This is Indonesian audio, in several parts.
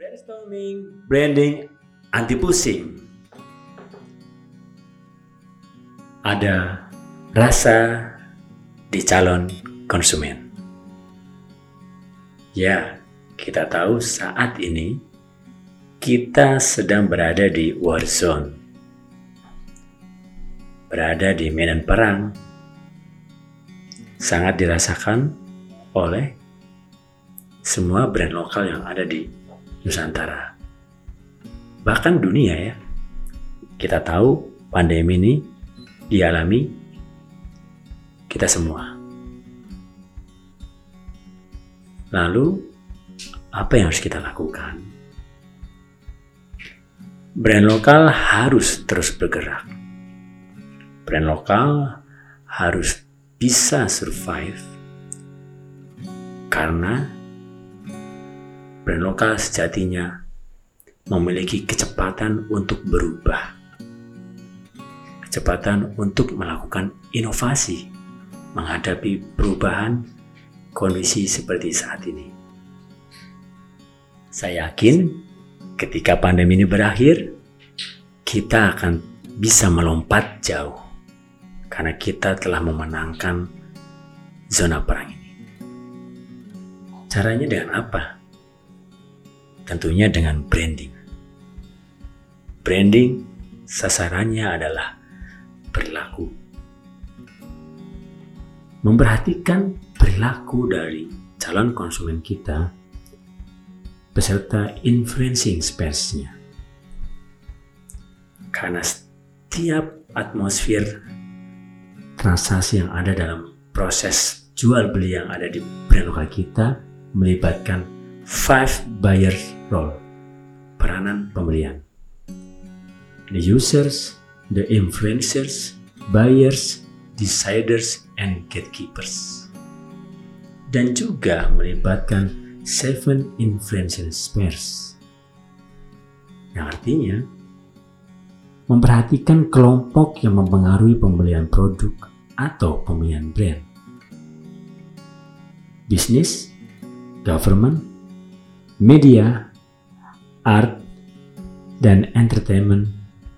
Brainstorming, branding, anti pusing. Ada rasa di calon konsumen. Ya, kita tahu saat ini kita sedang berada di war zone. Berada di medan perang. Sangat dirasakan oleh semua brand lokal yang ada di Nusantara. Bahkan dunia ya. Kita tahu pandemi ini dialami kita semua. Lalu apa yang harus kita lakukan? Brand lokal harus terus bergerak. Brand lokal harus bisa survive karena brand lokal sejatinya memiliki kecepatan untuk berubah, kecepatan untuk melakukan inovasi menghadapi perubahan kondisi seperti saat ini. Saya yakin ketika pandemi ini berakhir, kita akan bisa melompat jauh karena kita telah memenangkan zona perang ini. Caranya dengan apa? Tentunya dengan branding. Branding sasarannya adalah perilaku. Memperhatikan perilaku dari calon konsumen kita beserta influencing space-nya. Karena setiap atmosfer transaksi yang ada dalam proses jual beli yang ada di brand lokal kita melibatkan five buyer role, peranan pembelian. The users, the influencers, buyers, deciders, and gatekeepers. Dan juga melibatkan seven influential spares. Yang artinya, memperhatikan kelompok yang mempengaruhi pembelian produk atau pemilihan brand. Bisnis, government, media, art, dan entertainment,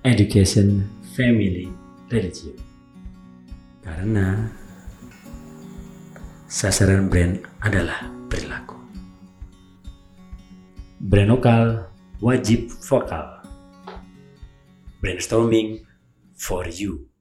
education, family, religion. Karena sasaran brand adalah perilaku. Brand lokal wajib vokal. Brainstorming for you.